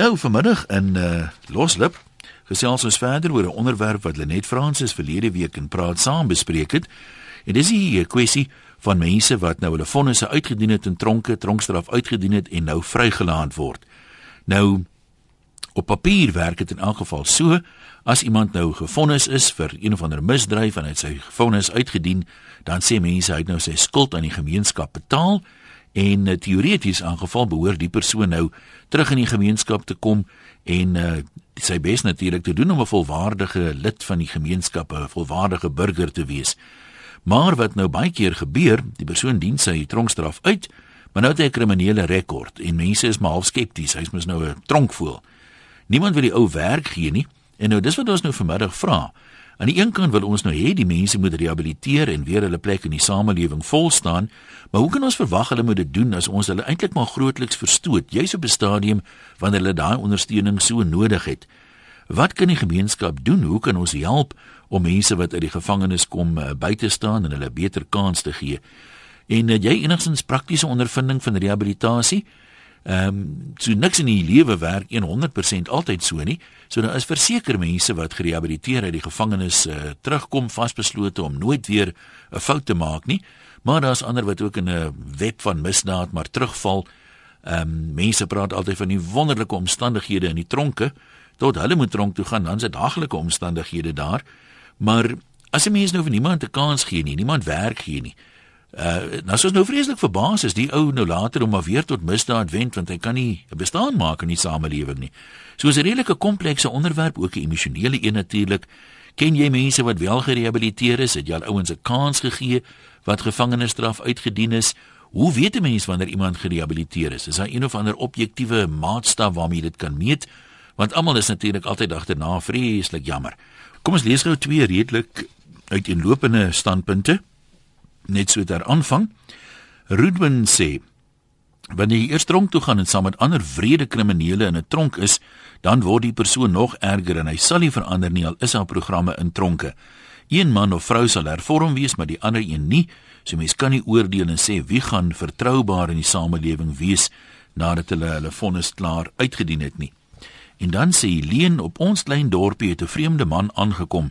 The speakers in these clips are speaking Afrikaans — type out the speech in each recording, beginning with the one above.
Nou vanmiddag in uh Loslip gesels ons verder oor 'n onderwerp wat Lenet Fransis verlede week in Praat Saam bespreek het. En dis die kwessie van mense wat nou hulle vonnisse uitgedien het in tronke, tronkstraf uitgedien het en nou vrygelaat word. Nou op papier werk dit in elk geval so as iemand nou gefonnis is vir een of ander misdryf en hy het sy vonnis uitgedien, dan sê mense hy het nou sy skuld aan die gemeenskap betaal en uh, teoreties aangeval behoort die persoon nou terug in die gemeenskap te kom en uh, sy bes natuurlik te doen om 'n volwaardige lid van die gemeenskap, 'n volwaardige burger te wees. Maar wat nou baie keer gebeur, die persoon dien sy tronkstraf uit, maar nou het hy 'n kriminele rekord en mense is maar half skepties. Hy's mos nou 'n tronkvoël. Niemand wil die ou werk gee nie. En nou dis wat ons nou vanmiddag vra. Aan die een kant wil ons nou hê die mense moet rehabiliteer en weer hulle plek in die samelewing vol staan, maar hoe kan ons verwag hulle moet dit doen as ons hulle eintlik maar grootliks verstoot, juis op 'n stadium wanneer hulle daai ondersteuning so nodig het? Wat kan die gemeenskap doen? Hoe kan ons help om mense wat uit die gevangenis kom uh, by te staan en hulle 'n beter kans te gee? En uh, jy enigstens praktiese ondervinding van rehabilitasie? Ehm um, so niks in die lewe werk 100% altyd so nie. So daar is verseker mense wat gerehabiliteer uit die gevangenis uh, terugkom vasbeslote om nooit weer 'n fout te maak nie. Maar daar's ander wat ook in 'n web van misdaad maar terugval. Ehm um, mense praat altyd van die wonderlike omstandighede in die tronke tot hulle moet tronk toe gaan, dan is dit daaglikse omstandighede daar. Maar as 'n mens nou vir niemand 'n kans gee nie, niemand werk gee nie. Uh nou soos nou vreeslik verbaas is die ou nou later om maar weer tot misdaad wend want hy kan nie 'n bestaan maak in die samelewing nie. So is 'n redelike komplekse onderwerp ook 'n emosionele een natuurlik. Ken jy mense wat wel gerehabiliteer is? Het jy al ouens 'n kans gegee wat gevangenisstraf uitgedien is? Hoe weet 'n mens wanneer iemand gerehabiliteer is? Is daar een of ander objektiewe maatstaf waarmee jy dit kan meet? Want almal is natuurlik altyd agterna vreeslik jammer. Kom ons lees gou twee redelik uiteenlopende standpunte net so ter aanvang. Rudwin sê wanneer jy eers tronk toe gaan en saam met ander wrede kriminele in 'n tronk is, dan word die persoon nog erger en hy sal nie verander nie al is haar programme in tronke. Een man of vrou sal hervorm wees, maar die ander een nie. So mens kan nie oordeel en sê wie gaan vertroubaar in die samelewing wees nadat hulle hulle vonnis klaar uitgedien het nie. En dan sê Helene op ons klein dorpie het 'n vreemde man aangekom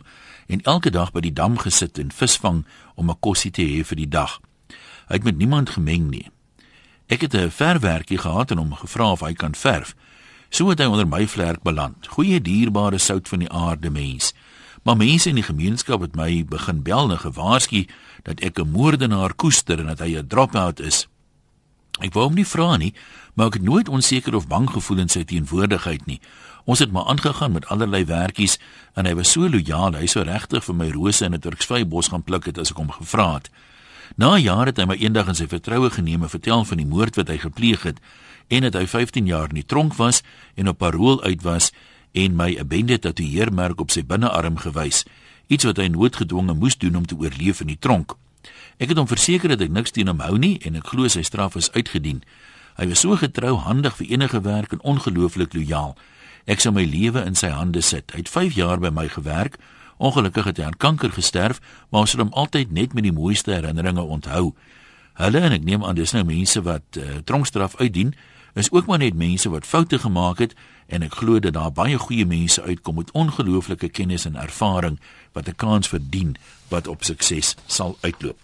en elke dag by die dam gesit en visvang om 'n kosie te hê vir die dag. Hy het met niemand gemeng nie. Ek het 'n verfwerkie gehad en hom gevra of hy kan verf. So het hy onder my vlerk beland. Goeie dierbare sout van die aarde mens. Maar mense in die gemeenskap het my begin bel en gewaarsku dat ek 'n moordenaar koester en dat hy 'n drop-out is. Ek wou hom nie vra nie, maar ek het nooit onseker of bang gevoel in sy teenwoordigheid nie. Ons het maar aangegaan met allerlei werkies en hy was so lojaal, hy sou regtig vir my rose in 'n Turksvy bos gaan pluk het as ek hom gevra het. Na jare het hy my eendag in sy vertroue geneem en vertel van die moord wat hy gepleeg het en dat hy 15 jaar in die tronk was en op parol uit was en my 'n bende tatoeëermerk op sy binnearm gewys, iets wat hy noodgedwonge moes doen om te oorleef in die tronk. Ek het hom verseker dat ek niks teen hom hou nie en ek glo sy straf is uitgedien. Hy was so getrou, handig vir enige werk en ongelooflik lojaal. Ek sou my lewe in sy hande sit. Hy het 5 jaar by my gewerk. Ongelukkig het hy aan kanker gesterf, maar ons sal hom altyd net met die mooiste herinneringe onthou. Hulle en ek neem aan dis nou mense wat uh, tronkstraf uitdien, is ook maar net mense wat foute gemaak het en ek glo dat daar baie goeie mense uitkom met ongelooflike kennis en ervaring wat 'n kans verdien wat op sukses sal uitloop.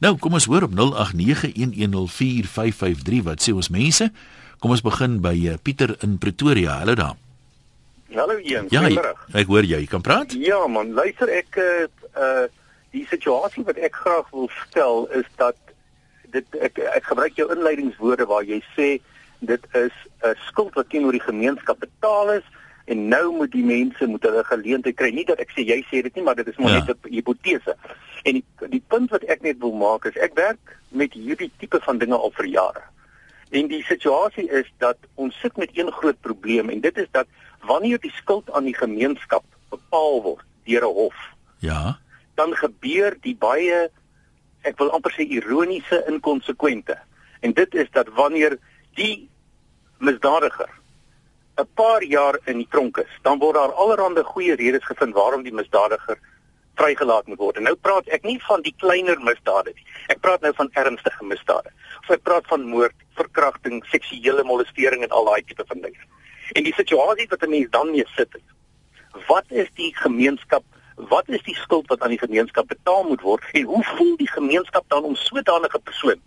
Nou, kom ons hoor op 0891104553 wat sê ons mense. Kom ons begin by uh, Pieter in Pretoria. Hallo daar. Hallo Ian, ja, goeiemôre. Ek hoor jy, jy kan praat? Ja man, luister ek uh uh die situasie wat ek graag wil stel is dat dit ek ek gebruik jou inleidingswoorde waar jy sê dit is 'n skuld wat teenoor die gemeenskap betaal is en nou moet die mense moet hulle geleentheid kry. Nie dat ek sê jy sê dit nie, maar dit is maar ja. net 'n hipotese. En die, die punt wat ek net wil maak is ek werk met hierdie tipe van dinge al vir jare. En die situasie is dat ons sit met een groot probleem en dit is dat wanneer die skuld aan die gemeenskap bepaal word deur 'n hof. Ja. Dan gebeur die baie ek wil amper sê ironiese inkonsekwente. En dit is dat wanneer die misdadiger 'n paar jaar in die tronk is, dan word daar allerlei goeie redes gevind waarom die misdadiger vrygelaat moet word. En nou praat ek nie van die kleiner misdade nie. Ek praat nou van ernstige misdade. Of ek praat van moord, verkrachting, seksuele molestering en al daai tipe van dinge. En die situasie wat 'n mens dan mee sit. Wat is die gemeenskap Wat is die skuld wat aan die gemeenskap betaal moet word en hoe voel die gemeenskap dan om sodanige persoon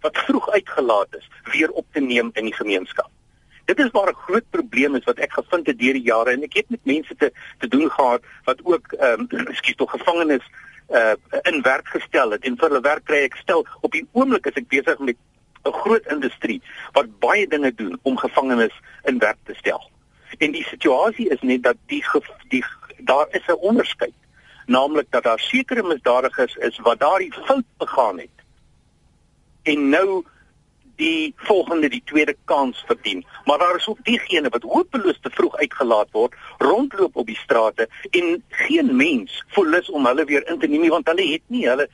wat vroeg uitgelaat is weer op te neem in die gemeenskap? Dit is maar 'n groot probleem is wat ek gevind het deur die jare en ek het met mense te te doen gehad wat ook ehm um, ekskuus tog gevangenes uh in werk gestel het en vir hulle werk kry ek stel op die oomblik is ek besig met 'n groot industrie wat baie dinge doen om gevangenes in werk te stel. En die situasie is net dat die die daar is 'n onderskeid, naamlik dat daar sekere misdadigers is wat daardie fout begaan het. En nou die volgende die tweede kans verdien. Maar daar is ook diegene wat hopeloos te vroeg uitgelaat word, rondloop op die strate en geen mens voel lus om hulle weer in te neem want hulle het nie hulle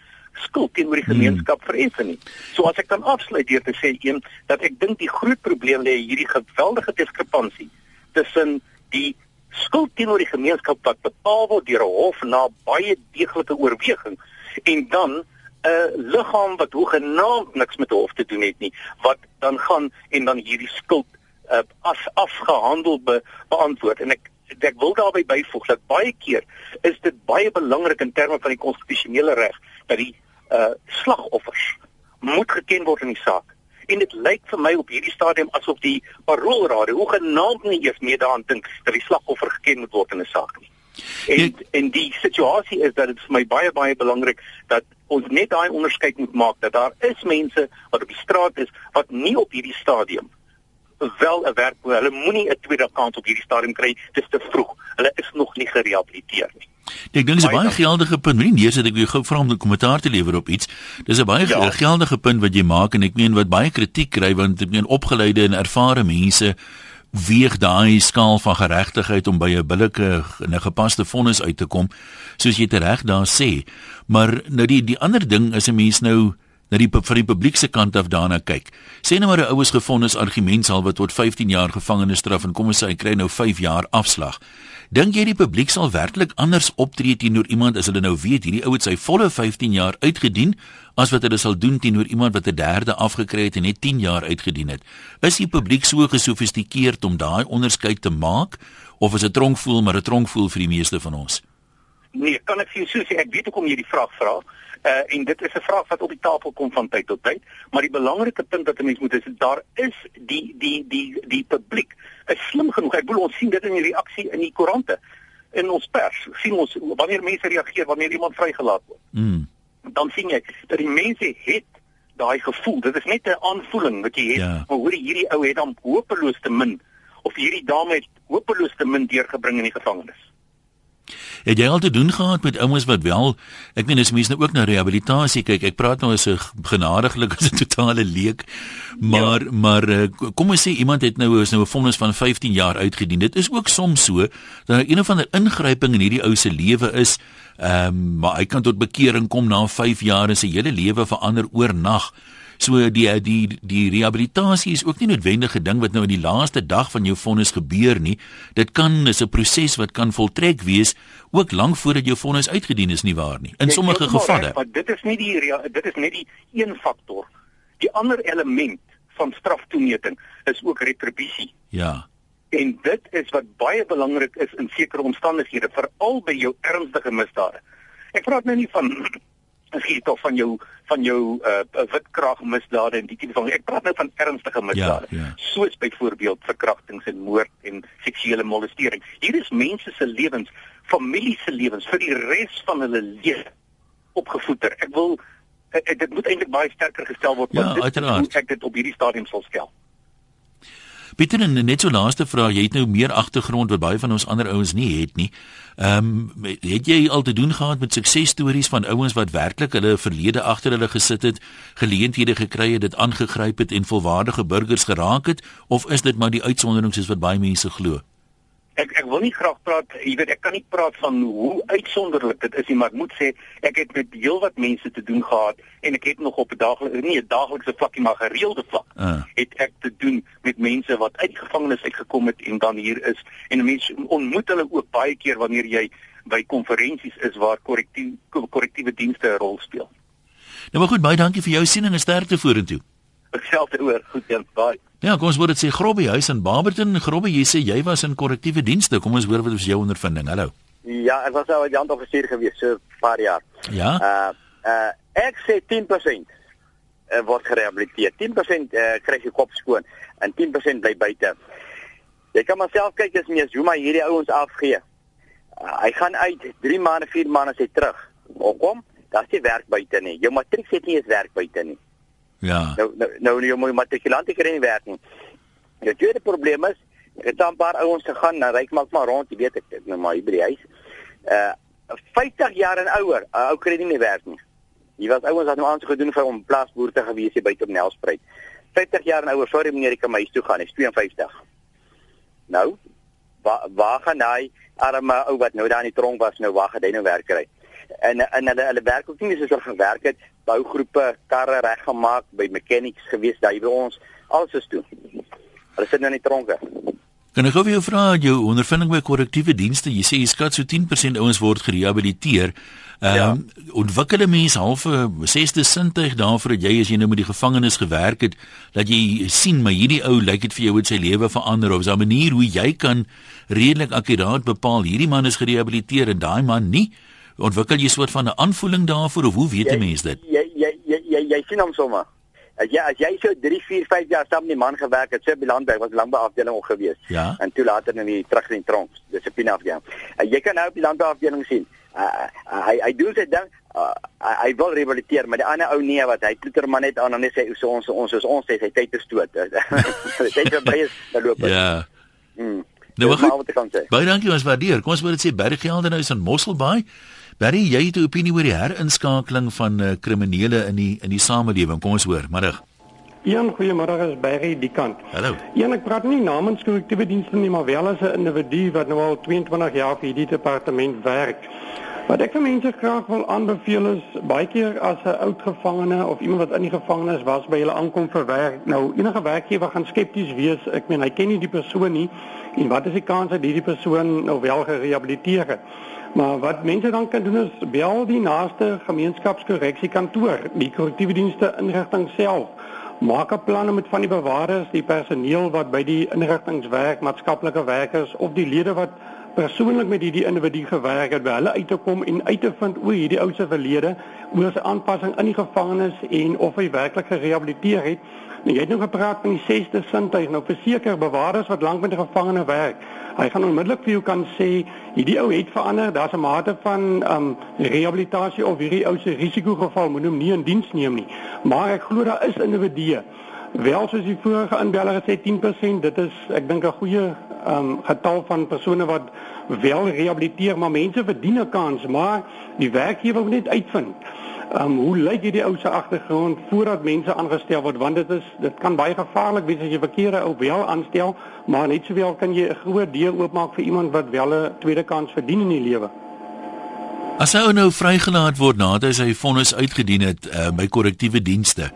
skuld teenoor die hmm. gemeenskap vereffen nie. So as ek kan afsluit deur te sê een dat ek dink die groot probleem lê hierdie geweldige diskrepansie tussen die skuld teenoor die gemeenskap wat betaal word deur 'n hof na baie deeglike oorweging en dan 'n liggaam wat hoegenaamd niks met hof te doen het nie wat dan gaan en dan hierdie skuld uh, as afgehandel be, beantwoord en ek ek wil daarby byvoeg dat baie keer is dit baie belangrik in terme van die konstitusionele reg dat die uh, slagoffers moet geken word in die saak en dit lyk vir my op hierdie stadium asof die paroolraad hoegenaamd nie eers mee daaraan dink dat die slagoffer geken moet word in 'n saak nie. En nee. en die situasie is dat dit vir my baie baie belangrik dat ons net daai onderskeid moet maak dat daar is mense wat op die straat is wat nie op hierdie stadium wel 'n werk hulle moenie 'n tweede kans op hierdie stadium kry dis te vroeg hulle is nog nie gerehabiliteer nie Ek dink dis 'n baie geldige punt. Nie nee, sit ek weer gou vra om 'n kommentaar te lewer op iets. Dis 'n baie ja. geldige punt wat jy maak en ek meen wat baie kritiek kry want ek meen opgeleide en ervare mense weeg daai skaal van geregtigheid om by 'n billike en 'n gepaste vonnis uit te kom, soos jy reg daar sê. Maar nou die die ander ding is 'n mens nou na die van die publiek se kant af daarna kyk. Sê nou maar 'n oues gefonnis argument sal wat tot 15 jaar gevangenisstraf en kom ons sê hy kry nou 5 jaar afslag. Dink jy die publiek sal werklik anders optree teenoor iemand as hulle nou weet hierdie ou het sy volle 15 jaar uitgedien as wat hulle sal doen teenoor iemand wat 'n derde afgekry het en net 10 jaar uitgedien het? Is die publiek so gesofistikeerd om daai onderskeid te maak of is dit tronkvoel maar 'n tronkvoel vir die meeste van ons? Nee, kan ek vir jou sê ek weet hoekom jy die vraag vra. Uh en dit is 'n vraag wat op die tafel kom van tyd tot tyd, maar die belangrike punt wat 'n mens moet is daar is die die die die publiek is slim genoeg. Ek bedoel ons sien dit in die reaksie in die koerante in ons pers. Sien ons wanneer mense reageer wanneer iemand vrygelaat word. Mm. Dan sien jy dat die mense het daai gevoel. Dit is net 'n aanvoeling wat jy het. Ja. Maar hoor hierdie ou het dan hopeloos te min of hierdie dame het hopeloos te min deurgebring in die gevangenis. Het jy al te doen gehad met ouens wat wel, ek meen as mense nou ook na rehabilitasie kyk, ek praat nou as 'n genadiglik as 'n totale leek, maar ja. maar eh, kom ons sê iemand het nou is nou 'n vonnis van 15 jaar uitgedien. Dit is ook soms so dat een of ander ingryping in hierdie ou se lewe is, ehm um, maar hy kan tot bekering kom na 5 jaar en sy hele lewe verander oornag. So die die die rehabilitasie is ook nie noodwendig 'n ding wat nou in die laaste dag van jou vonnis gebeur nie. Dit kan is 'n proses wat kan voltrek wees ook lank voordat jou vonnis uitgedien is nie waar nie. In sommige gevalle. Maar dit is nie die dit is net die een faktor. Die ander element van straftoemeting is ook retribusie. Ja. En dit is wat baie belangrik is in sekere omstandighede, veral by jou ernstige misdade. Ek praat nou nie van gee tog van jou van jou uh witkrag misdade en die tipe van ek praat nou van ernstige misdade ja, ja. soos byvoorbeeld verkrachtings en moord en seksuele molestering. Hier is mense se lewens familie se lewens vir die res van hulle lewe opgevoeder. Ek wil ek, ek, dit moet eintlik baie sterker gestel word want ja, dit moet ek dit op hierdie stadium sal skel Pieter en net so laaste vraag, jy het nou meer agtergrond wat baie van ons ander ouens nie het nie. Ehm um, het jy al te doen gehad met suksesstories van ouens wat werklik hulle verlede agter hulle gesit het, geleenthede gekry het, dit aangegryp het en volwaardige burgers geraak het of is dit maar die uitsondering soos wat baie mense glo? Ek ek wil nie graag praat, jy weet ek kan nie praat van hoe uitsonderlik dit is nie, maar ek moet sê ek het met heelwat mense te doen gehad en ek het nog op 'n daaglikse nie 'n daaglikse vlakkie maar gereelde vlak. Uh. Het ek te doen met mense wat uit gevangenis uitgekom het en dan hier is en mense ontmoet hulle ook baie keer wanneer jy by konferensies is waar korrektiewe korrektiewe dienste 'n rol speel. Nou maar goed, baie dankie vir jou siening en sterkte vorentoe. Ek self oor goed een baie. Ja, kom ons word dit sê Grobbie huis in Barberton. Grobbie, jy sê jy was in korrektiewe dienste. Kom ons hoor wat was jou ondervinding. Hallo. Ja, ek was nou 'n jantoffisier gewees so 'n paar jaar. Ja. Uh uh ek sê 10% uh, word gerehabiliteer. 10% uh, kry jy kop skoon en 10% bly buite. Jy kan maar self kyk as mens Zuma hierdie ouens afgee. Uh, hy gaan uit 3 maande, 4 maande sy terug. Hoekom? Daar's nie werk buite nie. Jou matriek sê nie is werk buite nie. Ja. Nou nou nou jou mooi matrikulante kry nie werk nie. Die tweede probleem is ek het aan 'n paar ouens gegaan, nou ry ek maar rond, jy weet ek, ek nou maar hier by die huis. Uh 50 jaar en ouer, 'n ou kry nie meer werk nie. Hier was ouens wat nou aansoek gedoen vir om plaasboer te gewees hier buite op Nelspruit. 50 jaar en ouer, sorry meneer, ek kan my huis toe gaan, hy's 52. Nou, waar waar gaan hy arme ou wat nou daar in die tronk was nou waar gaan hy nou werk kry? En en hulle hulle werk ook nie soos hulle gewerk het, bougroepe, karre reggemaak, by mechanics gewees daar by ons, alles is toe. Hulle sit nou in die tronke. Kan ek gou vir jou vra jou ondervinding by korrektiewe dienste? Jy sê jy skat so 10% ouens word gerehabiliteer. Ehm Ja. um, ontwikkel 'n mens halfe sesde sintuig daarvoor dat jy as jy nou met die gevangenes gewerk het, dat jy sien maar hierdie ou lyk dit vir jou het sy lewe verander of 'n manier hoe jy kan redelik akkuraat bepaal hierdie man is gerehabiliteer en daai man nie? Ontwikkel jy 'n soort van 'n aanvoeling daarvoor of hoe weet 'n mens dit? Jy jy jy jy, jy sien hom sommer. As jy as jy so 3, 4, 5 jaar saam met die man gewerk het, so by landbou was lank by afdeling ook gewees. Ja. En toe later in die terug in die tronk, dissipline afdeling. Uh, jy kan nou op die landbou afdeling sien. Uh, uh, hy hy doen sy ding. Uh, hy, hy wil rehabiliteer, maar die ander ou nee wat hy ploeter maar net aan en net sê so ons ons is ons sê sy tyd is dood. Sy tyd verby is, dan loop dit. Ja. Hmm. Nou sê. Baie dankie ons waardeer. Kom ons moet dit sê Berg Geldenhuis in Mosselbaai. Barry, jy het 'n opinie oor die herinskakeling van uh, kriminele in die in die samelewing. Kom ons hoor. Middag. Een goeiemôre is Barry die kant. Hallo. Een ek praat nie namens korrektiewe dienste nie, maar wel as 'n individu wat nou al 22 jaar vir hierdie departement werk. Wat ek vir mense graag wil aanbeveel is baie keer as 'n oud gevangene of iemand wat in die gevangenis was by hulle aankom vir werk. Nou enige werkgewer gaan skepties wees. Ek meen hy ken nie die persoon nie en wat is die kans dat hierdie persoon nou wel gerehabiliteer het? Maar wat mense dan kan doen is bel die naaste gemeenskapskorreksiekantoor, die korrektiewe dienste inrigting self. Maak 'n planne met van die bewaarders, die personeel wat by die inrigtings werk, maatskaplike werkers of die lede wat persoonlik met hierdie individu gewerk het, by hulle uit te kom en uit te vind oor hierdie ou se verlede, oor sy aanpassing in die gevangenis en of hy werklik gerehabiliteer het. Nou, jy het nou gepraat van die sesde sintuig. Nou verseker bewaarders wat lank met 'n gevangene werk, hy gaan onmiddellik vir jou kan sê hierdie ou het verander, daar's 'n mate van um rehabilitasie of hierdie ou se risikogeval moet hom nie in diens neem nie. Maar ek glo daar is individue wel soos die vorige inbeller gesê 10%, dit is ek dink 'n goeie um getal van persone wat wel rehabiliteer, maar mense verdien 'n kans, maar die werkgewer moet net uitvind. Um hoe lyk hierdie ou se agtergrond voordat mense aangestel word want dit is dit kan baie gevaarlik wees as jy verkeerde ou wel aanstel, maar net sowel kan jy 'n groot deur oopmaak vir iemand wat wel 'n tweede kans verdien in die lewe. As hy nou vrygelaat word nadat hy sy vonnis uitgedien het uh, by korrektiewe dienste.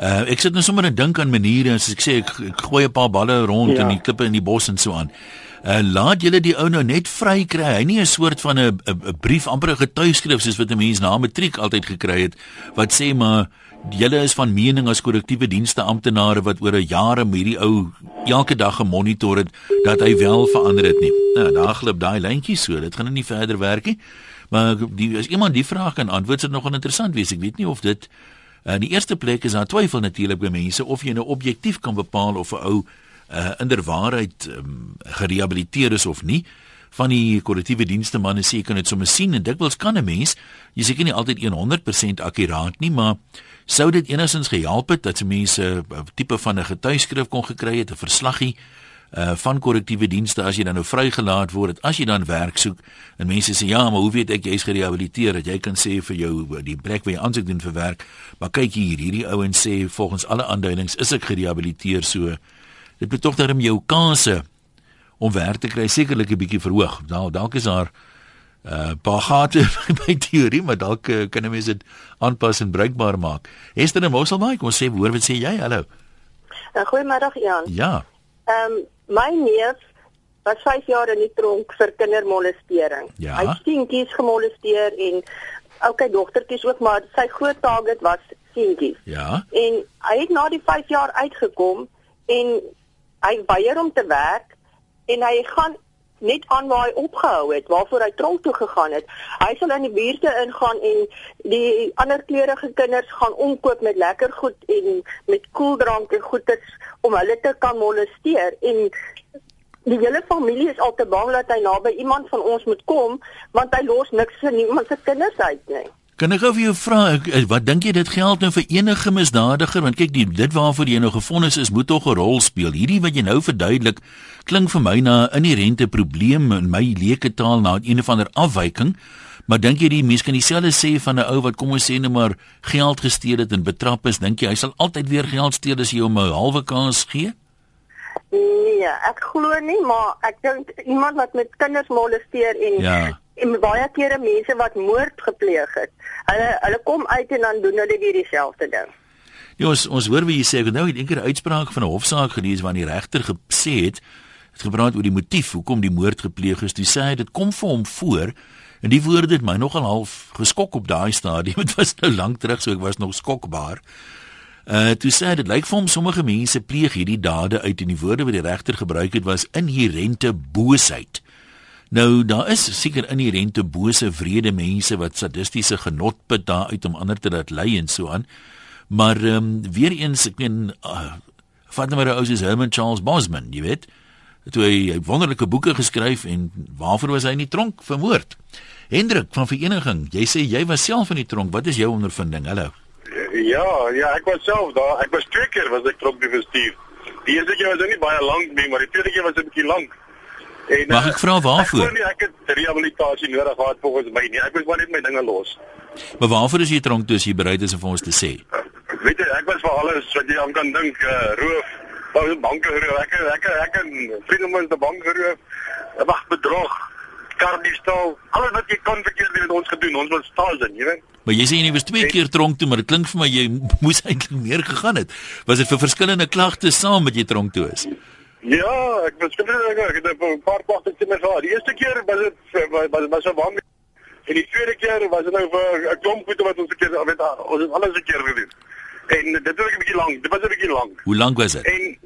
Uh, ek sit nou sommer en dink aan maniere as ek sê ek, ek gooi 'n paar balle rond Ja. in die klippe in die bos en so aan. Uh, laat julle die ou nou net vry kry. Hy nie 'n soort van 'n 'n brief amper 'n getuigskrif soos wat 'n mens na matriek altyd gekry het wat sê maar julle is van mening as korrektiewe dienste amptenare wat oor 'n jare met hierdie ou elke dag gemonitor het dat hy wel verander het nie. Nou, daar glip daai lyntjie so. Dit gaan nou nie verder werk nie. Maar die as iemand die vraag kan antwoord, sal dit nogal interessant wees. Ek weet nie of dit in die eerste plek is daar twyfel natuurlik by mense of jy nou objektief kan bepaal of 'n ou uh, inderwaarheid um, gerehabiliteer is of nie. Van die korrektiewe dienste manne sê jy kan dit sommer sien en dikwels kan 'n mens. Jy seker nie altyd 100% akkuraat nie maar sou dit enigstens gehelp het dat se mense 'n tipe van 'n getuigskrif kon gekry het 'n verslaggie uh van korrektiewe dienste as jy dan nou vrygelaat word as jy dan werk soek en mense sê ja maar hoe weet ek jy's gerehabiliteer? Dat jy kan sê vir jou die plek waar jy aansoek doen vir werk maar kyk hier hierdie ouens sê volgens alle aanduidings is ek gerehabiliteer so dit moet tog darm jou kanse om werk te kry sekerlik 'n bietjie verhoog. Nou dalk is daar uh, paar gate by teorie maar dalk uh, kan 'n mens dit aanpas en bruikbaar maak. Esther en Mosselbaai kom sê hoor wat sê jy? Hallo. Uh, Goeiemiddag Jan. ja. Ehm um, my neef was 5 jaar in die tronk vir kindermolestering. Ja. Hy het seentjies gemolesteer en okay dogtertjies ook, maar sy groot target was seentjies. Ja. En hy het na die 5 jaar uitgekom en hy weier om te werk en hy gaan net aan waar hy opgehou het, waarvoor hy tronk toe gegaan het. Hy sal in die buurte ingaan en die ander kleurige kinders gaan omkoop met lekker goed en met koeldrank en goeders om hulle te kan molesteer en die hele familie is al te bang dat hy naby iemand van ons moet kom want hy los niks vir niemand se kinders uit nie. Kan ek vir jou vra wat dink jy dit geld nou vir enige misdadiger want kyk die dit waarvoor jy nou gefonnis is moet tog 'n rol speel. Hierdie wat jy nou verduidelik klink vir my na 'n inherente probleem in my leuke taal na een of ander afwyking. Maar dink jy die mens kan dieselfde sê van 'n ou wat kom ons sê net maar geld gesteel het en betrap is, dink jy hy sal altyd weer geld steel as jy hom 'n halwe kans gee? Nee, ek glo nie, maar ek dink iemand wat met kinders molesteer en Ja. en baie kere mense wat moord gepleeg het. Hulle hulle kom uit en dan doen hulle weer dieselfde ding. Ja, ons ons hoor wie jy sê, ek het nou het eendag 'n uitspraak van 'n hofsaak gelees waarin die regter gesê het het gepraat oor die motief hoekom die moord gepleeg is. Toe sê hy dit kom vir hom voor en die woorde het my nogal half geskok op daai stadium. Dit was nou lank terug, so ek was nog skokbaar. Uh toe sê dit lyk vir hom sommige mense pleeg hierdie dade uit en die woorde wat die regter gebruik het was inherente boosheid. Nou daar is seker inherente bose vrede mense wat sadistiese genot put daaruit om ander te laat ly en so aan. Maar ehm um, weer eens ek meen uh, vat nou maar ou soos Herman Charles Bosman, jy weet. Toe hy, hy wonderlike boeke geskryf en waarvoor was hy in die tronk vermoord? Hendrik van vereniging, jy sê jy was self in die tronk. Wat is jou ondervinding? Hallo. Ja, ja, ek was self daar. Ek was twee keer was ek trop bestuur. Die eerste keer was dit nie baie lank nie, maar die tweede keer was dit 'n bietjie lank. En Mag ek vra waarvoor? Ek nie ek het rehabilitasie nodig gehad volgens my nie. Ek was maar net my dinge los. Maar waarvoor is jy tronk toe as jy bereid is om vir ons te sê? Weet jy, ek was vir alles wat jy aan kan dink, uh, roof, wou banke roof. Ek ek ek en vriende van 'n bank geroof. Wag, bedrog, kardiefstal, alles wat jy kan verkeerd doen het ons gedoen. Ons was stasen, jy weet. Maar jy sê jy was twee keer tronk toe, maar dit klink vir my jy moes eintlik meer gegaan het. Was dit vir verskillende klagtes saam met jy tronk toe is? Ja, ek was gedink ek het 'n paar klagtes te my gehad. Die eerste keer was dit was was 'n bang en die tweede keer was dit nou vir 'n klomp goede wat ons 'n keer weet ons het alles 'n keer gedoen. En dit was 'n bietjie lank. Dit was 'n bietjie lank. Hoe lank was dit? En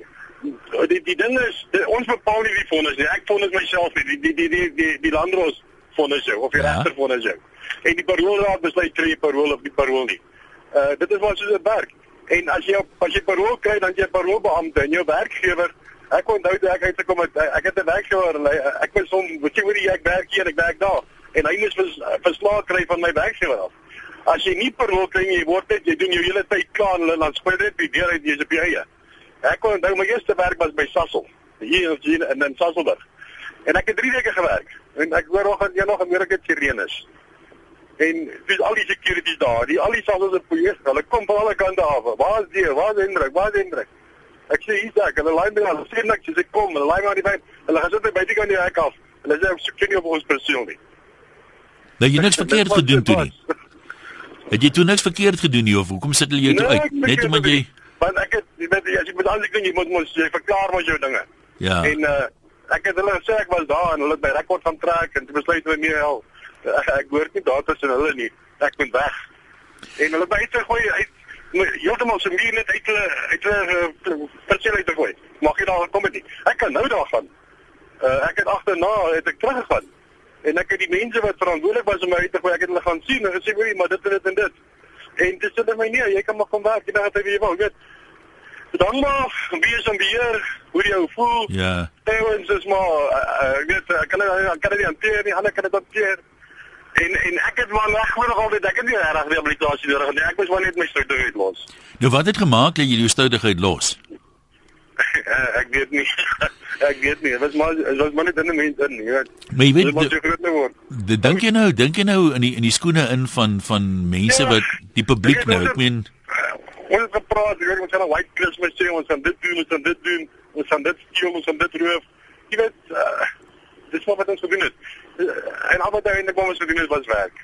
die die ding is die, ons bepaal nie wie vonnis nie. Ek vonnis myself nie. Die die die die die, die landros vonnis jou of die Ja. regter vonnis jou. En die paroolraad besluit jy parool of nie parool nie. Uh dit is wat soos dit werk. En as jy as jy parool kry dan jy 'n paroolbeampte en jou werkgewer ek onthou toe ek uitgekom het ek het 'n werkgewer en hy, ek was hom weet jy hoe die ek werk hier en ek werk daar en hy moes vers, verslae kry van my werkgewer af. As jy nie parool kry nie, jy word net jy doen jou hele tyd klaar en hulle dan speel dit die deur uit jy's op jou eie. Ek kon onthou my eerste werk was by Sasol. Hier hier in in Sasselburg. En ek het 3 weke gewerk. En ek hoor nog aan nog Amerika sirenes. En dis al die securities daar, die al die Sassels op hier, hulle kom van alle kante af. Waar is die? Waar is Hendrik? Waar is Hendrik? Ek sê hier's ek. Hulle lyn my al sien ek sê kom, hulle lyn my aan die pyn. Hulle gaan sit by buite kan die hek af. Hulle sê ek soek nie op ons perseel nie. Nou jy niks verkeerd gedoen toe nie. Het jy toe niks verkeerd gedoen nie of hoekom sit hulle jou toe Nee, uit? Net omdat jy gedoen. Want ek het jy weet as jy moet alles doen, jy moet mos jy verklaar mos jou dinge. ja. En uh ek het hulle gesê ek was daar en hulle het my rekord gaan trek en toe besluit hulle nee, hel. Ek, hoort nie daar tussen hulle nie. Ek moet weg. En hulle het my uitgegooi uit heeltemal se muur net uit hulle uit hulle uh, perseel uit te gooi. Mag jy daar het nie. Ek kan nou daar gaan. Uh ek het agterna het ek teruggegaan. En ek het die mense wat verantwoordelik was om my uit te gooi, ek het hulle gaan sien en gesê, "Hoerie, maar dit en dit en dit." En dis hulle my nee, jy kan maar kom werk, jy weet wat jy wou, weet. Dan maar wie is aan beheer, hoe jy jou voel. Ja. Tevens is maar uh, ek weet ek kan dit kan dit nie hanteer nie, ander kan dit hanteer. En en ek het maar regtig nog altyd ek het nie regtig rehabilitasie nodig nie. Ek moes maar net my stoutigheid los. Nou wat het gemaak dat jy jou stoutigheid los? Eh, ek weet nie. ek weet nie. Dit was maar dit was maar net in 'n mens in, jy weet. Maar jy weet d- so groot te word. dink jy nou, dink jy nou in die in die skoene in van van mense Ja. wat die publiek Ek nou, ek meen Ons het gepraat, jy weet ons gaan 'n white Christmas sê, ons gaan dit doen, ons gaan dit doen, ons gaan dit steel, ons gaan dit roof. Jy weet, uh, dis wat ons gedoen het. Uh, en al wat eintlik wat ons gedoen het was werk.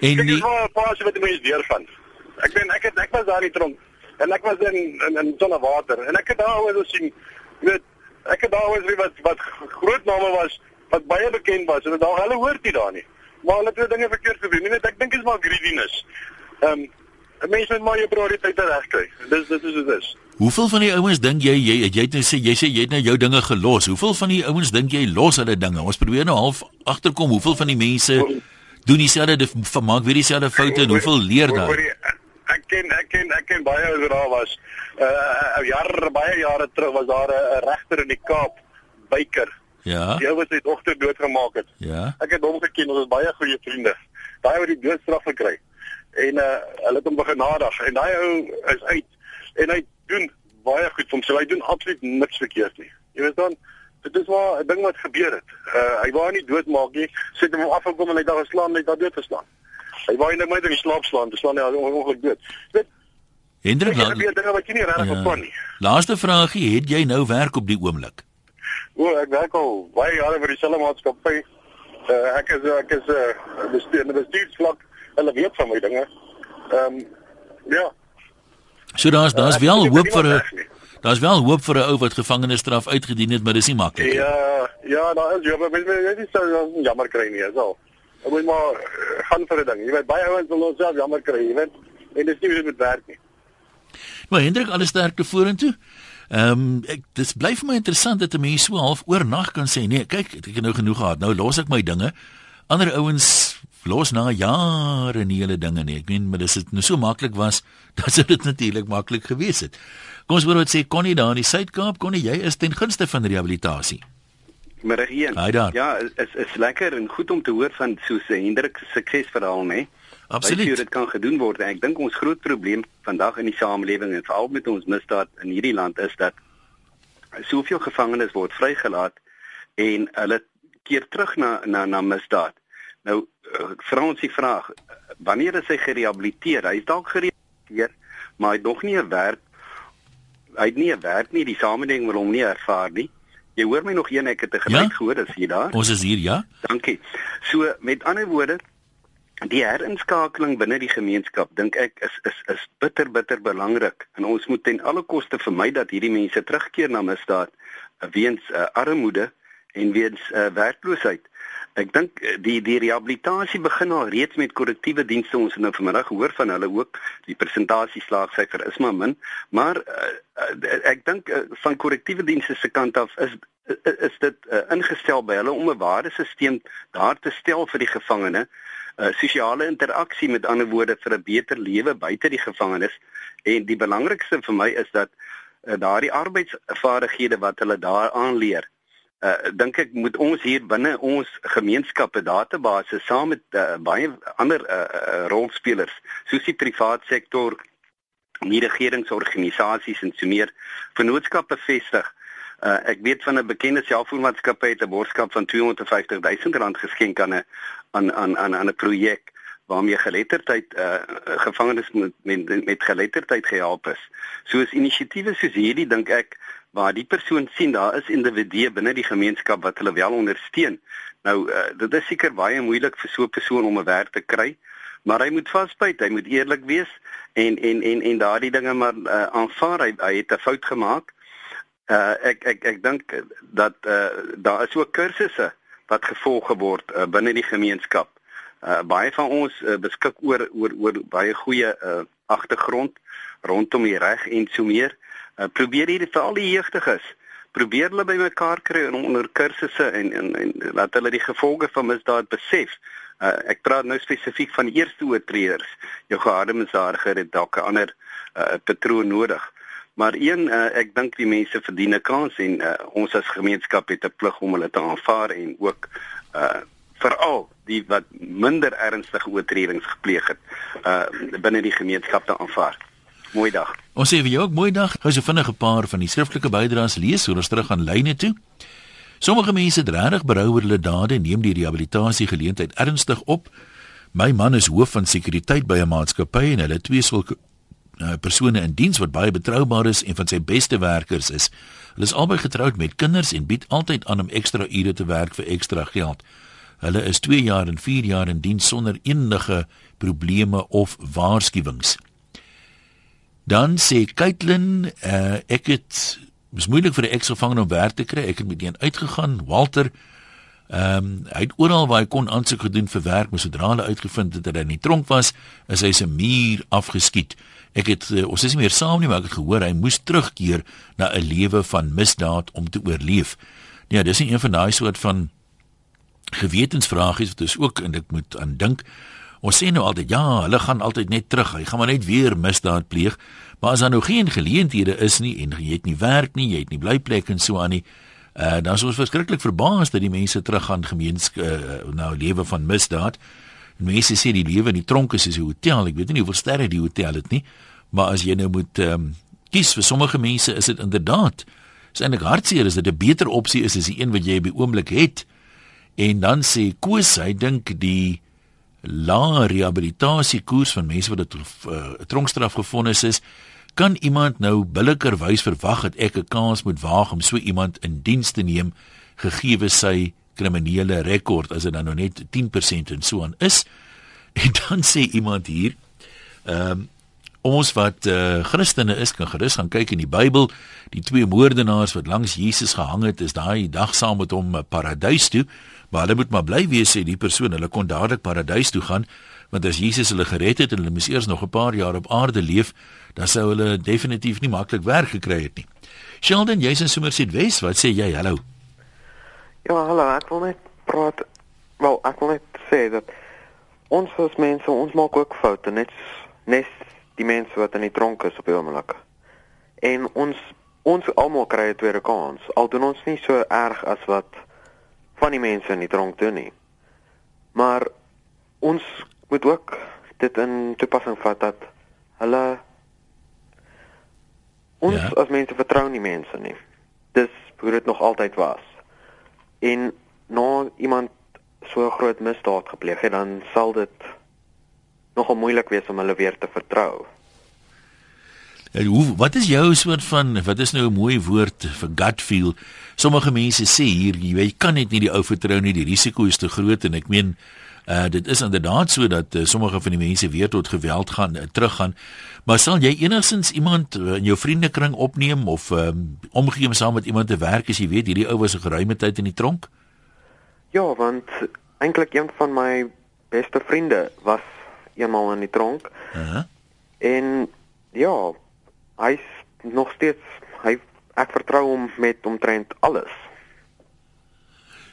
en Kyk, die dis maar 'n pasie wat mense deurgaan. Ek ben ek het ek was daar in tronk en ek was in in in sonne water en ek het daar oor gesien, jy weet, ek het daar oor wat wat groot name was wat baie bekend was en daar hulle hoort nie daar nie. Maar hulle het dinge verkeerd gedoen. Jy weet, ek dink dit is maar greediness. Ehm um, 'n Mens moet maar jou prioriteite regkry. Dis dit is dit is. Hoeveel van die ouens dink jy jy jy het nou sê jy sê jy het nou jou dinge gelos. Hoeveel van die ouens dink jy los hulle dinge? Ons probeer nou half agterkom hoeveel van die mense doen dieselfde vermaak weer dieselfde foute en hoeveel leer daar? Ek ken ek ken ek ken baie ouens wat daar was. Uh jaar baie jare terug was daar 'n regter in die Kaap, Byker. Ja. Die ou wat sy dogter doodgemaak het. Ja. Ek het hom geken, ons was baie goeie vriende. Daai wat die doodstraf gekry. En uh hulle het hom begenadig en daai ou is uit en hy doen baie goed vir hom. Hy doen absoluut niks verkeerd nie. Jy weet dan dit is maar 'n ding wat gebeur het. Uh hy wou nie doodmaak nie. Sit hom afgekom en hy daar geslaan hy het daar dood geslaan. Hy wou net met in die slaap slaan, dis hy ongelukkig dood. Weet Hendrik, Ja. laaste vraagie, het jy nou werk op die oomblik? O, ek werk al baie jare vir dieselfde maatskappy. Uh, ek is ek is 'n uh, bestuur, bestuursvlak. Hulle weet van my dinge. Ehm um, ja. So daar's daar's ek wel weet hoop vir 'n daar's wel hoop vir 'n ou wat gevangenisstraf uitgedien het, maar dis nie maklik nie. Ja, ja, daar is jy, maar mens mens is so jammer kry nie, so. Ek moet maar uh, gaan vir 'n ding. Jy weet baie ouens wil onsself jammer kry, jy weet. En dis nie hoe dit moet werk nie. Maar Hendrik, alles sterkte vorentoe. Ehm um, ek dis bly vir my interessant dat 'n mens so half oornag kan sê, nee, kyk, ek het nou genoeg gehad. Nou los ek my dinge. Ander ouens los na jare nie hulle dinge nie. Ek meen, maar dis dit nou so maklik was, dan sou dit natuurlik maklik gewees het. Kom ons hoor wat sê Connie daar in die Suid-Kaap. Connie, jy is ten gunste van rehabilitasie. Middag een. Hi daar. Ja, is is lekker en goed om te hoor van so 'n Hendrik se suksesverhaal, né? Absoluut. Hoe dit kan gedoen word. En ek dink ons groot probleem vandag in die samelewing en veral met ons misdaad in hierdie land is dat soveel gevangenes word vrygelaat en hulle keer terug na na na misdaad. Nou vra ons die vraag, wanneer is hy gerehabiliteer? Hy is dalk gerehabiliteer, maar hy het nog nie 'n werk hy het nie 'n werk nie, die samelewing wil hom nie ervaar nie. Jy hoor my nog een ek het 'n geluid Ja? gehoor, is jy daar? Ons is hier, ja? Dankie. So met ander woorde, die herinskakeling binne die gemeenskap dink ek is is is bitter bitter belangrik en ons moet ten alle koste vermy dat hierdie mense terugkeer na misdaad weens uh, armoede en weens uh, werkloosheid. Ek dink uh, die die rehabilitasie begin al reeds met korrektiewe dienste. Ons het nou vanmiddag gehoor van hulle ook. Die presentasie slaagsyfer is maar min, maar uh, ek dink uh, van korrektiewe dienste se kant af is, is dit uh, ingestel by hulle om 'n waardesisteem daar te stel vir die gevangene uh, sosiale interaksie met ander woorde vir 'n beter lewe buite die gevangenis en die belangrikste vir my is dat uh, daardie arbeidsvaardighede wat hulle daar aanleer uh, dink ek moet ons hier binne ons gemeenskappe database saam met uh, baie ander uh, uh, rolspelers soos die privaat sektor nie regeringsorganisasies en so meer vennootskappe vestig Uh, ek weet van 'n bekende selfoonmaatskappy het 'n borgskap van 250 000 rand geskenk aan 'n aan aan aan 'n projek waarmee geletterdheid uh, gevangenes met, met met geletterdheid gehelp is. Soos inisiatiewe soos hierdie dink ek waar die persoon sien daar is individue binne die gemeenskap wat hulle wel ondersteun. Nou uh, dit is seker baie moeilik vir so 'n persoon om 'n werk te kry, maar hy moet vasbyt, hy moet eerlik wees en en en en daardie dinge maar uh, aanvaar hy, hy het 'n fout gemaak. Uh, ek ek ek dink dat uh, daar is ook kursusse wat gevolg word uh, binne die gemeenskap. Uh, baie van ons uh, beskik oor oor oor baie goeie uh, agtergrond rondom die reg en so meer. Uh, probeer hierdie vir al die jeugdiges probeer hulle bymekaar kry en onder kursusse en en en laat hulle die gevolge van misdaad besef. Uh, ek praat nou spesifiek van eerste oortreders. Jou geharde misdadiger het dalk 'n ander uh, patroon nodig. Maar een uh, ek dink die mense verdien 'n kans en uh, ons as gemeenskap het 'n plig om hulle te aanvaar en ook uh veral die wat minder ernstige oortredings gepleeg het uh binne die gemeenskap te aanvaar. Mooi dag. Ons sê vir jou ook mooi dag. Gou so vinnig 'n paar van die skriftelike bydraes lees, hoe ons terug aan lyne toe. Sommige mense het regtig berou oor hulle dade en neem die rehabilitasie geleentheid ernstig op. My man is hoof van sekuriteit by 'n maatskappy en hulle twee sulke uh, persone in diens wat baie betroubaar is en van sy beste werkers is. Hulle is albei getroud met kinders en bied altyd aan om ekstra ure te werk vir ekstra geld. Hulle is 2 jaar en 4 jaar in diens sonder enige probleme of waarskuwings. Dan sê Kaitlyn, uh, ek het dis moeilik vir 'n eksgevangene om werk te kry. Ek het met een uitgegaan, Walter. Ehm um, hy het oral waar hy kon aansoek gedoen vir werk, maar sodra hulle uitgevind het dat hy in die tronk was, is hy se muur afgeskiet. Ek het uh, ons is nie meer saam nie, maar ek het gehoor hy moes terugkeer na 'n lewe van misdaad om te oorleef. Ja, dis nie een van daai soort van gewetensvragies wat ons ook en ek moet aan dink. Ons sê nou altyd ja, hulle gaan altyd net terug. Hy gaan maar net weer misdaad pleeg. Maar as daar nou geen geleenthede is nie en jy het nie werk nie, jy het nie blyplek en so aan nie, uh, dan is ons verskriklik verbaas dat die mense teruggaan gemeenskap uh, nou lewe van misdaad. Mense sê die lewe in die tronk is soos 'n hotel. Ek weet nie hoeveel sterre die hotel het nie, maar as jy nou moet um, kies vir sommige mense is dit inderdaad is eintlik hartseer is dit 'n beter opsie is as die een wat jy by oomblik het. En dan sê Koos, hy dink die lae rehabilitasiekoers van mense wat dit 'n uh, tronkstraf gefonnis is, kan iemand nou billikerwys verwag dat ek 'n kans moet waag om so iemand in diens te neem gegee sy kriminele rekord as dit dan nou net 10% en so aan is. En dan sê iemand hier, ehm um, ons wat uh, Christene is kan gerus gaan kyk in die Bybel, die twee moordenaars wat langs Jesus gehang het, is daai dag saam met hom paradys toe. Maar hulle moet maar bly wees sê die persoon, hulle kon dadelik paradys toe gaan, want as Jesus hulle gered het en hulle moes eers nog 'n paar jaar op aarde leef, dan sou hulle definitief nie maklik werk gekry het nie. Sheldon, jy's in Somerset West, wat sê jy? Hallo. Ja, hallo, ek wil net praat. Wel, ek wil net sê dat ons as mense, ons maak ook foute, net net die mense wat in die tronk is op die oomblik. En ons ons almal kry 'n tweede kans. Al doen ons nie so erg as wat van die mense in die tronk doen nie. Maar ons moet ook dit in toepassing vat dat hulle ons ja. as mense vertrou nie mense nie. Dis hoe dit nog altyd was. En nou iemand so groot misdaad gepleeg het, dan sal dit nogal moeilik wees om hulle weer te vertrou. En hoe wat is jou soort van wat is nou 'n mooi woord vir gut feel? Sommige mense sê hier jy kan net nie die ou vertrou nie, die risiko is te groot en ek meen uh dit is inderdaad so dat uh, sommige van die mense weer tot geweld gaan uh, teruggaan. Maar sal jy enigsins iemand uh, in jou vriendekring opneem of um, omgee saam met iemand te werk as jy weet hierdie ou was 'n geruime tyd in die tronk? Ja, want eintlik een van my beste vriende was eenmal in die tronk. Uh -huh. En ja, hy's nog steeds hy ek vertrou hom met omtrent alles.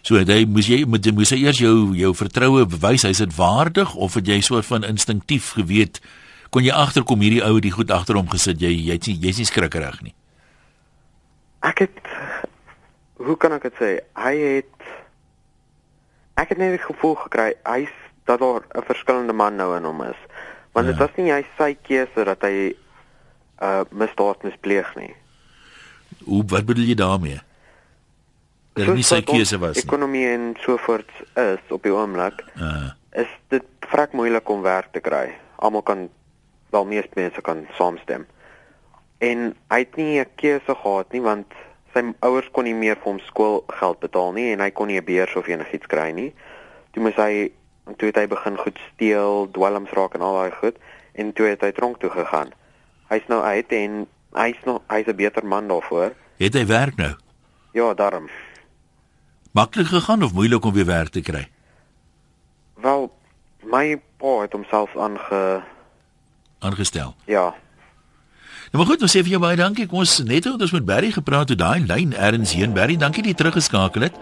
So jy moet jy moet jy moet jy eers jou jou vertroue bewys hy's dit waardig of het jy soort van instinktief geweet kon jy agterkom hierdie ou het die goed agter hom gesit jy jy's nie jy's nie skrikkerig nie. Ek het hoe kan ek dit sê hy het ek het net die gevoel gekry hy's dat daar 'n verskillende man nou in hom is want dit ja. was nie hy sy keuse dat hy uh misdaad mispleeg nie. Hoe wat bedoel jy daarmee? Dat nie sy keuse was nie. Ekonomie en so voort is op die oomblik. Uh. Is dit vrek moeilik om werk te kry. Almal kan wel meeste mense kan saamstem. En hy het nie 'n keuse gehad nie want sy ouers kon nie meer vir hom skoolgeld betaal nie en hy kon nie 'n beurs of enigiets kry nie. Toe moes hy toe het hy begin goed steel, dwelms raak en al daai goed en toe het hy tronk toe gegaan hy's nou uit en hy's nog hy's 'n beter man daarvoor. Het hy werk nou? Ja, daarom. Maklik gegaan of moeilik om weer werk te kry? Wel, my pa het homself aange aangestel. Ja. Nou maar goed, ons sê vir jou baie dankie. Kom ons net ons met Barry gepraat oor daai lyn erns heen. Barry, dankie dat jy teruggeskakel het.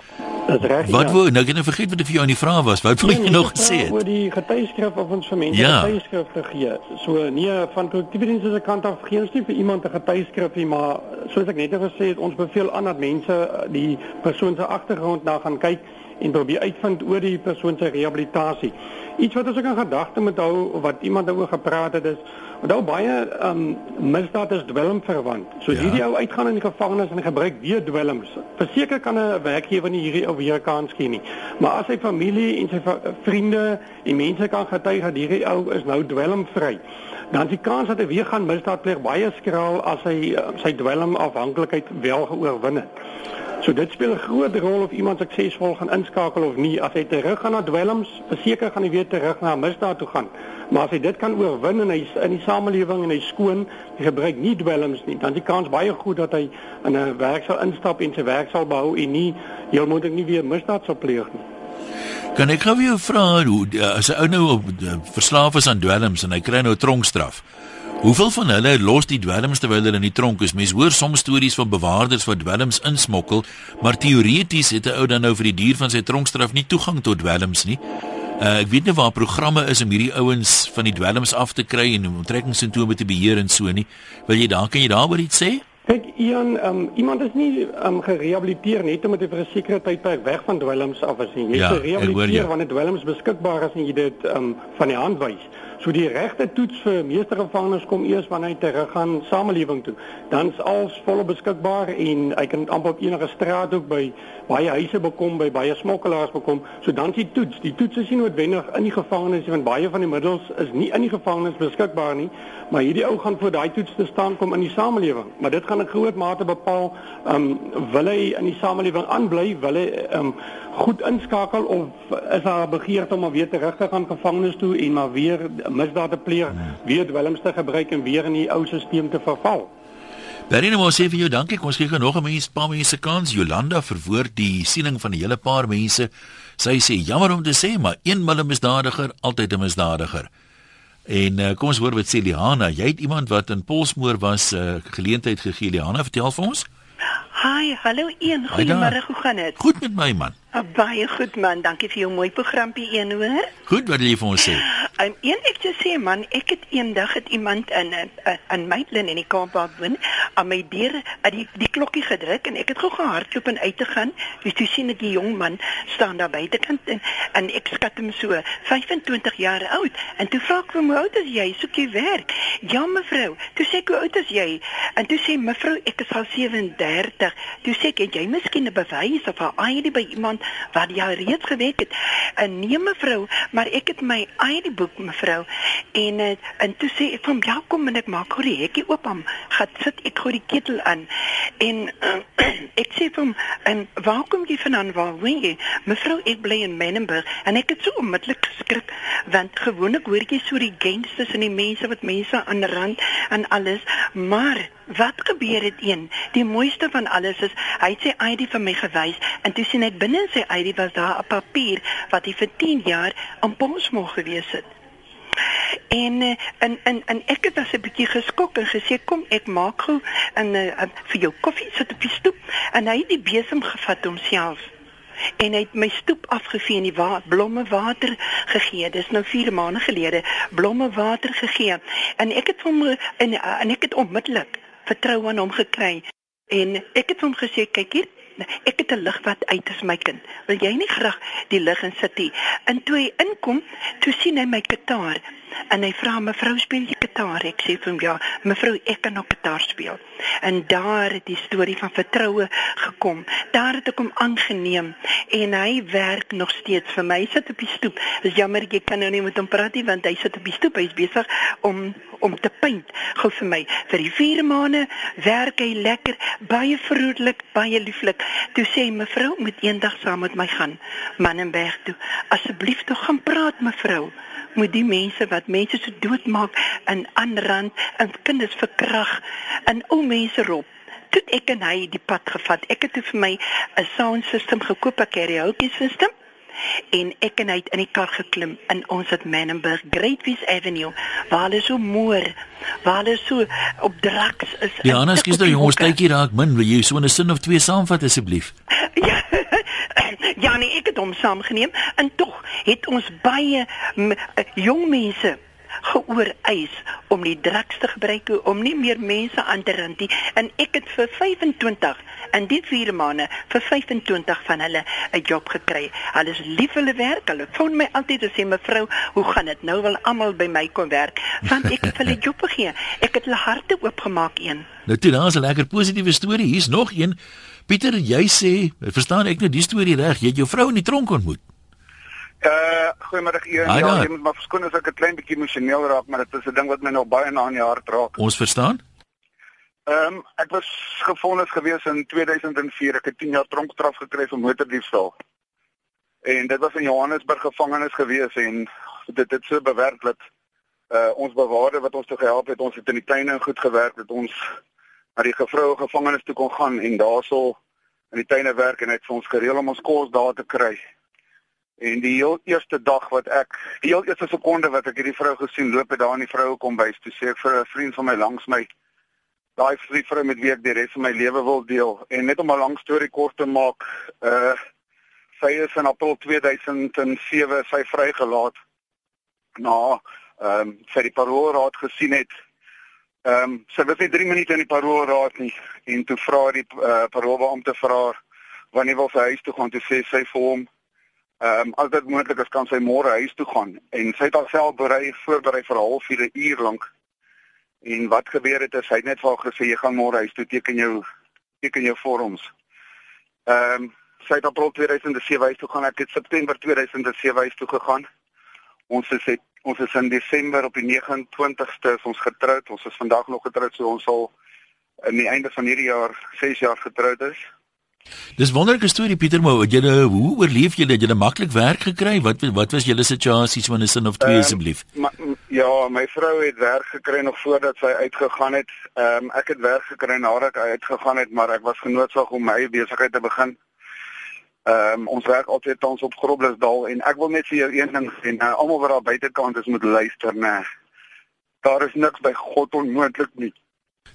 Dis reg. Wat ja. wou nou ek het vergeet wat ek vir jou aan die vraag was. Wat wou jy nee, nog gesê het? Oor die getuieskrif of ons vir mense ja. getuieskrif te gee. So nee, van kollektiewe se kant af geen nie vir iemand 'n getuieskrif nie, maar soos ek net gesê het, ons beveel aan dat mense eh, die persoon se agtergrond na gaan kyk en probeer uitvind oor die persoon se rehabilitasie. Iets wat ons ook in gedagte moet hou wat iemand daaroor gepraat het is Onthou baie um misdaad is dwelm verwant. So ja. hierdie ou uitgaan in die gevangenis en gebruik weer dwelms. Verseker kan 'n werkgewer nie hierdie ou weer kans gee nie. Maar as sy familie en sy vriende en mense kan getuig dat hierdie ou is nou dwelmvry, dan die kans dat hy weer gaan misdaad pleeg baie skraal as hy uh, sy dwelm afhanklikheid wel geoorwin het. So dit speel 'n groot rol of iemand suksesvol gaan inskakel of nie. As hy terug gaan na dwelms, verseker gaan hy weer terug na misdaad toe gaan. Maar as hy dit kan oorwin en hy's in die samelewing en hy skoon, hy gebruik nie dwelms nie, dan die kans baie goed dat hy in 'n werk sal instap en sy werk sal behou en nie heel moontlik nie weer misdaad sal pleeg nie. Kan ek gou vir jou vra hoe as 'n ou nou op verslaaf is aan dwelms en hy kry nou 'n tronkstraf? Hoeveel van hulle los die dwelms terwyl hulle in die tronk is? Mense hoor soms stories van bewaarders wat dwelms insmokkel, maar teoreties het 'n ou dan nou vir die duur van sy tronkstraf nie toegang tot dwelms nie. Uh, ek weet nie waar programme is om hierdie ouens van die dwelms af te kry en onttrekkingssimptome te beheer en so nie. Wil jy daar kan jy daaroor iets sê? Kyk, Ian, um, iemand is nie um, gerehabiliteer net omdat hy vir 'n sekere tydperk weg van dwelms af is nie. Jy Ja, gerehabiliteer hoor jou. wanneer dwelms beskikbaar is en jy dit um, van die hand wys. So die regte toets vir meeste gevangenes kom eers wanneer hy terug gaan samelewing toe. Dan's alles volop beskikbaar en hy kan amper op enige straat ook by baie huise bekom, by baie smokkelaars bekom. So dan die toets. Die toets is nie noodwendig in die gevangenis want baie van die middels is nie in die gevangenis beskikbaar nie, maar hierdie ou gaan voor daai toets te staan kom in die samelewing. Maar dit gaan in groot mate bepaal um wil hy in die samelewing aanbly, wil hy um goed inskakel of is daar 'n begeerte om maar weer terug te gaan gevangenis toe en maar weer misdade pleeg, weer dwelms te gebruik en weer in die ou stelsel te verval. Bernie wou sê vir jou dankie. Kom ons gee gou nog 'n mens paar mense kans. Jolanda verwoord die siening van 'n hele paar mense. Sy sê jammer om te sê, maar een mille misdadiger, altyd 'n misdadiger. En uh, kom ons hoor wat sê Liana. Jy het iemand wat in Polsmoor was 'n uh, geleentheid gegee. Liana, vertel vir ons. Hi, hallo een. Goeiemôre, hoe gaan dit? Goed met my man. Uh, baie goed man, dankie vir jou mooi programpie een hoor. Goed wat jy vir ons sê? En een ek te sê man, ek het eendag het iemand in in, Maitland in die Kaap waar ek woon, aan my deur aan die die klokkie gedruk en ek het gou gehardloop en uit te gaan. Dis toe sien ek die jong man staan daar buitekant en, en ek skat hom so 25 jaar oud. En toe vra ek hom hoe oud is jy? Soek jy werk? Ja mevrou. Toe sê ek hoe oud is jy? En toe sê mevrou ek is al 37. Toe sê ek het jy miskien 'n bewys of 'n ID by iemand wat jy reeds gewerk het? En nee mevrou, maar ek het my ID boek mevrou en eh, en toe sê ek van ja kom en ek maak gou die hekkie oop hom gaan sit ek gou die ketel aan en uh, ek sê vir hom en waar kom jy vandaan waar woon jy mevrou ek bly in Menenberg en ek het so onmiddellik geskrik want gewoonlik hoor jy so die gangsters en die mense wat mense aanrand en alles maar Wat gebeur het een? Die mooiste van alles is hy het sy ID vir my gewys en toe sien ek binne in sy ID was daar 'n papier wat hy vir 10 jaar aan Bosmog gewees het. En eh, en en en ek het as 'n bietjie geskok en gesê kom ek maak gou en uh, vir jou koffie sit op die stoep en hy het die besem gevat homself en hy het my stoep afgevee en die wa blomme water gegee. Dis nou 4 maande gelede blomme water gegee. En ek het hom en, en ek het onmiddellik vertrou aan hom gekry. En ek het hom gesê kyk hier Ek het 'n lig wat uit is my kind. Wil jy nie graag die lig in sit nie? En toe hy inkom, toe sien hy my kitaar en hy vra mevrou speel jy kitaar? Ek sê vir hom ja, mevrou ek kan ook kitaar speel. En daar het die storie van vertroue gekom. Daar het ek hom aangeneem en hy werk nog steeds vir my. Hy sit op die stoep. Dis jammer ek kan nou nie met hom praat nie want hy sit op die stoep. Hy's besig om om te paint gou vir my. Vir die 4 maande werk hy lekker, baie vrolik, baie lieflik. Toe sê mevrou moet eendag saam met my gaan Mannenberg toe. Asseblief toe gaan praat mevrou moet die mense wat mense so doodmaak en aanrand en kinders verkrag en ou mense roep. Toe ek en hy die pad gevat. Ek het vir my 'n sound system gekoop, 'n karaoke system. En ek en hy het in die kar geklim in ons het Menenberg Greatwest Avenue waar hulle so moer, waar hulle so op draks is. Ja, en nou op nou jongens, tydjie raak min. Wil jy so 'n sin of twee saamvat asseblief? Ja, ja nee, ek het hom saamgeneem en tog het ons baie eh, jong mense geooreis om die drugs te gebruik om nie meer mense aan te rand nie en ek het vir 25 in die 4 maande vir 25 van hulle 'n job gekry. Hulle is lief vir hulle werk. Hulle phone my altyd en sê mevrou, hoe gaan dit? Nou wil almal by my kom werk want ek het hulle job gegee. Ek het hulle harte oopgemaak een. Nou toe, daar's 'n lekker positiewe storie. Hier's nog een. Pieter, jy sê, verstaan ek nou die storie reg? Jy het jou vrou in die tronk ontmoet. Uh, goeiemôre Ian. Ja, jy moet maar verskoon as ek 'n klein bietjie emosioneel raak, maar dit is 'n ding wat my nog baie na in die hart raak. Ons verstaan? Ehm um, ek was gefonnis gewees in 2004. Ek het 10 jaar tronkstraf gekry vir motordiefstal. En dit was in Johannesburg gevangenis gewees en dit het so bewerk dat uh ons bewaarder wat ons toe gehelp het, ons het in die tuine goed gewerk dat ons na die gevroue gevangenis toe kon gaan en daarsel in die tuine werk en het vir ons gereël om ons kos daar te kry. En die heel eerste dag wat ek, die heel eerste sekonde wat ek hierdie vrou gesien loop het daar in die vroue kom bys, toe sê ek vir 'n vriend van my langs my, daai vrou met wie ek die res van my lewe wil deel en net om 'n lang storie kort te maak, uh sy is in April 2007 sy vrygelaat na ehm um, sy die paroolraad gesien het. Ehm um, sy was net 3 minute in die paroolraad nie en toe vra die uh, paroolbeampte vir haar wanneer wil sy huis toe gaan? Toe sê sy vir hom ehm um, as dit moontlik is kan sy môre huis toe gaan. En sy het haarself berei voorberei vir 'n halfuur uur lank en wat gebeur het is het net vir haar gesê jy gaan môre huis toe teken jou teken jou vorms ehm um, sy het april 2007 huis toe gaan ek het september 2007 huis toe gegaan ons is het Ons is in Desember op die 29ste is ons getroud. Ons is vandag nog getroud, so ons sal aan die einde van hierdie jaar 6 jaar getroud is. Dis wonderlike storie Pieter, maar jy hoe oorleef? Jy het maklik werk gekry. Wat wat was julle situasie so in 'n sin of twee ehm, asseblief? Um, ja, my vrou het werk gekry nog voordat sy uitgegaan het. Ehm um, ek het werk gekry nadat hy uitgegaan het, maar ek was genoodsaak om my besigheid te begin. Ehm um, ons werk altyd tans op Groblersdal en ek wil net vir jou een ding sê, nou almal wat daar buitekant is moet luister, né. Daar is niks by God onmoontlik nie.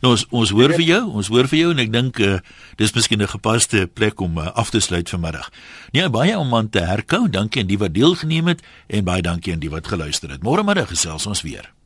Nou ons ons hoor vir jou, ons hoor vir jou en ek dink uh, dis miskien 'n gepaste plek om uh, af te sluit vanmiddag. Nee, baie om aan te herkou. Dankie aan die wat deelgeneem het en baie dankie aan die wat geluister het. Môre middag gesels ons weer.